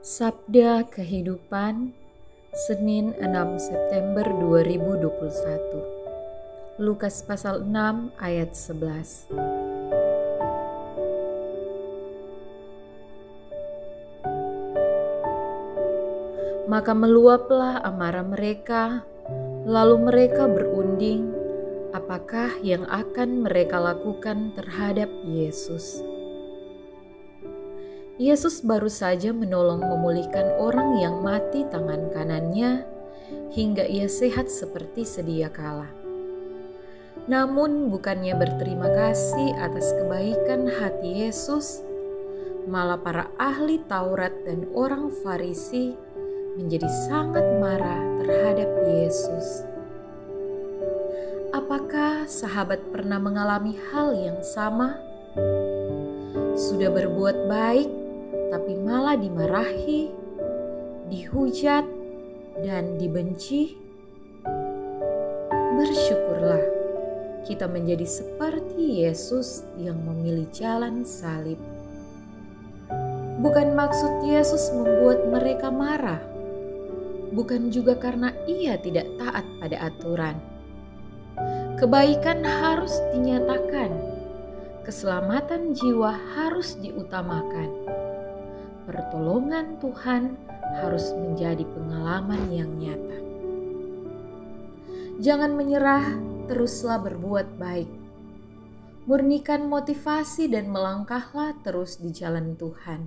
Sabda Kehidupan Senin 6 September 2021 Lukas pasal 6 ayat 11 Maka meluaplah amarah mereka lalu mereka berunding apakah yang akan mereka lakukan terhadap Yesus. Yesus baru saja menolong memulihkan orang yang mati tangan kanannya hingga ia sehat seperti sedia kala. Namun bukannya berterima kasih atas kebaikan hati Yesus, malah para ahli Taurat dan orang Farisi menjadi sangat marah terhadap Yesus. Apakah sahabat pernah mengalami hal yang sama? Sudah berbuat baik tapi malah dimarahi, dihujat, dan dibenci, bersyukurlah kita menjadi seperti Yesus yang memilih jalan salib. Bukan maksud Yesus membuat mereka marah, bukan juga karena ia tidak taat pada aturan. Kebaikan harus dinyatakan, keselamatan jiwa harus diutamakan pertolongan Tuhan harus menjadi pengalaman yang nyata. Jangan menyerah, teruslah berbuat baik. Murnikan motivasi dan melangkahlah terus di jalan Tuhan.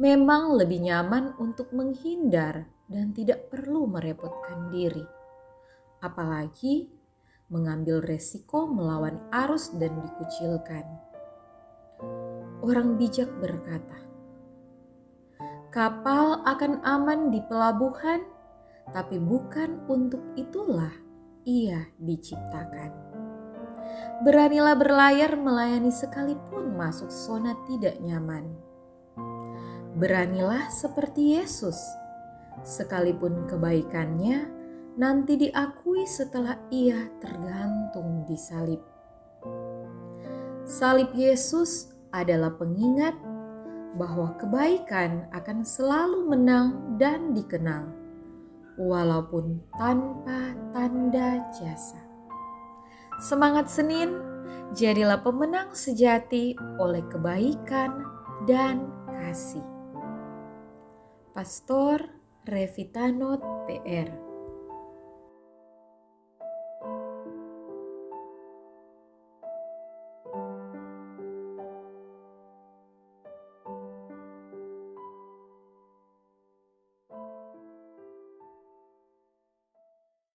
Memang lebih nyaman untuk menghindar dan tidak perlu merepotkan diri. Apalagi mengambil resiko melawan arus dan dikucilkan. Orang bijak berkata, Kapal akan aman di pelabuhan, tapi bukan untuk itulah ia diciptakan. Beranilah berlayar melayani sekalipun masuk zona tidak nyaman. Beranilah seperti Yesus, sekalipun kebaikannya nanti diakui setelah ia tergantung di salib. Salib Yesus adalah pengingat bahwa kebaikan akan selalu menang dan dikenal, walaupun tanpa tanda jasa. Semangat Senin, jadilah pemenang sejati oleh kebaikan dan kasih. Pastor Revitanot PR